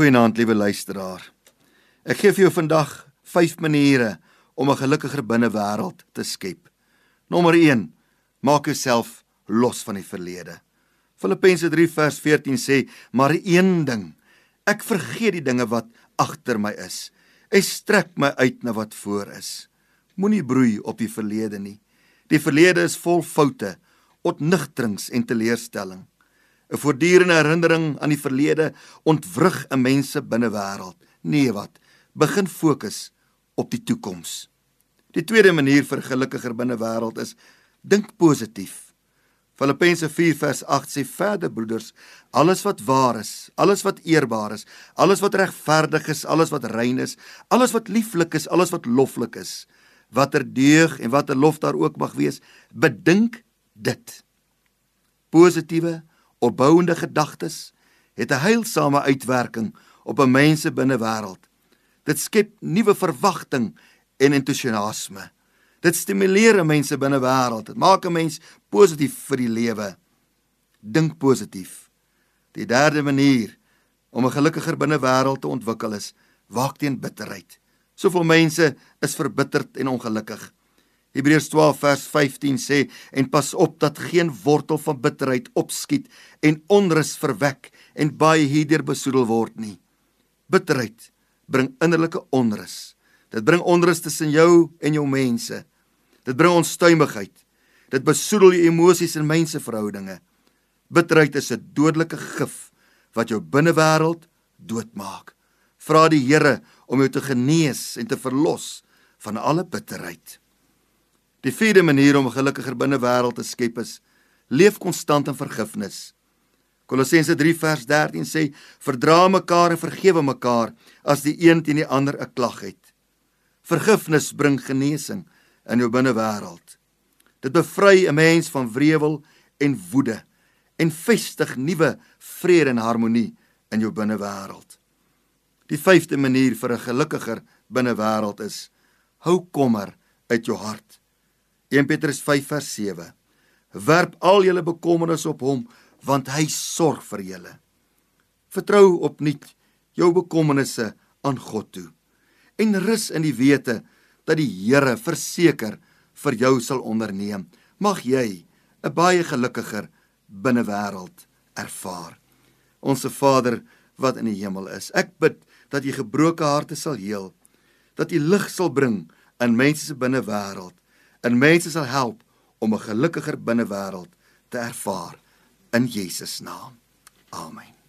Goeienaand, liewe luisteraar. Ek gee vir jou vandag 5 maniere om 'n gelukkiger binnewêreld te skep. Nommer 1: Maak jouself los van die verlede. Filippense 3 vers 14 sê: "Maar een ding, ek vergeet die dinge wat agter my is. Ek strek my uit na wat voor is. Moenie broei op die verlede nie. Die verlede is vol foute, ontnigterings en teleurstelling. 'n Voortdurende herinnering aan die verlede ontwrig 'n mens se binnewêreld. Nee wat, begin fokus op die toekoms. Die tweede manier vir gelukkiger binnewêreld is dink positief. Filippense 4 vers 8 sê verder broeders, alles wat waar is, alles wat eerbaar is, alles wat regverdig is, alles wat rein is, alles wat lieflik is, alles wat loflik is, watter deug en watter lof daar ook mag wees, bedink dit. Positiewe, opbouende gedagtes het 'n heilsame uitwerking op 'n mens se binnewêreld. Dit skep nuwe verwagting en entoesiasme. Dit stimuleer 'n mens se binnewêreld. Dit maak 'n mens positief vir die lewe. Dink positief. Die derde manier om 'n gelukkiger binnewêreld te ontwikkel is waak teen bitterheid. Soveel mense is verbitterd en ongelukkig. Hebreërs 12 vers 15 sê en pas op dat geen wortel van bitterheid opskiet en onrus verwek en baie hierdeur besoedel word nie. Bitterheid bring innerlike onrus. Dit bring onrus tussen jou en jou mense. Dit bring onstuimigheid. Dit besoedel jou emosies en menseverhoudinge. Bitterheid is 'n dodelike gif wat jou binnewêreld doodmaak. Vra die Here om jou te genees en te verlos van alle bitterheid. Die vierde manier om 'n gelukkiger binnewêreld te skep is leef konstant in vergifnis. Kolossense 3 vers 13 sê: "Verdra mekaar en vergewe mekaar as die een teen die ander 'n klag het." Vergifnis bring genesing in jou binnewêreld. Dit bevry 'n mens van wrevel en woede en vestig nuwe vrede en harmonie in jou binnewêreld. Die vyfde manier vir 'n gelukkiger binnewêreld is: hou kommer uit jou hart. 1 Petrus 5 vers 7. Werp al julle bekommernisse op hom want hy sorg vir julle. Vertrou opnuut jou bekommernisse aan God toe en rus in die wete dat die Here verseker vir jou sal onderneem. Mag jy 'n baie gelukkiger binnewêreld ervaar. Onse Vader wat in die hemel is. Ek bid dat jy gebroke harte sal heel, dat jy lig sal bring in mense se binnewêreld en mense sal help om 'n gelukkiger binnewêreld te ervaar in Jesus naam. Amen.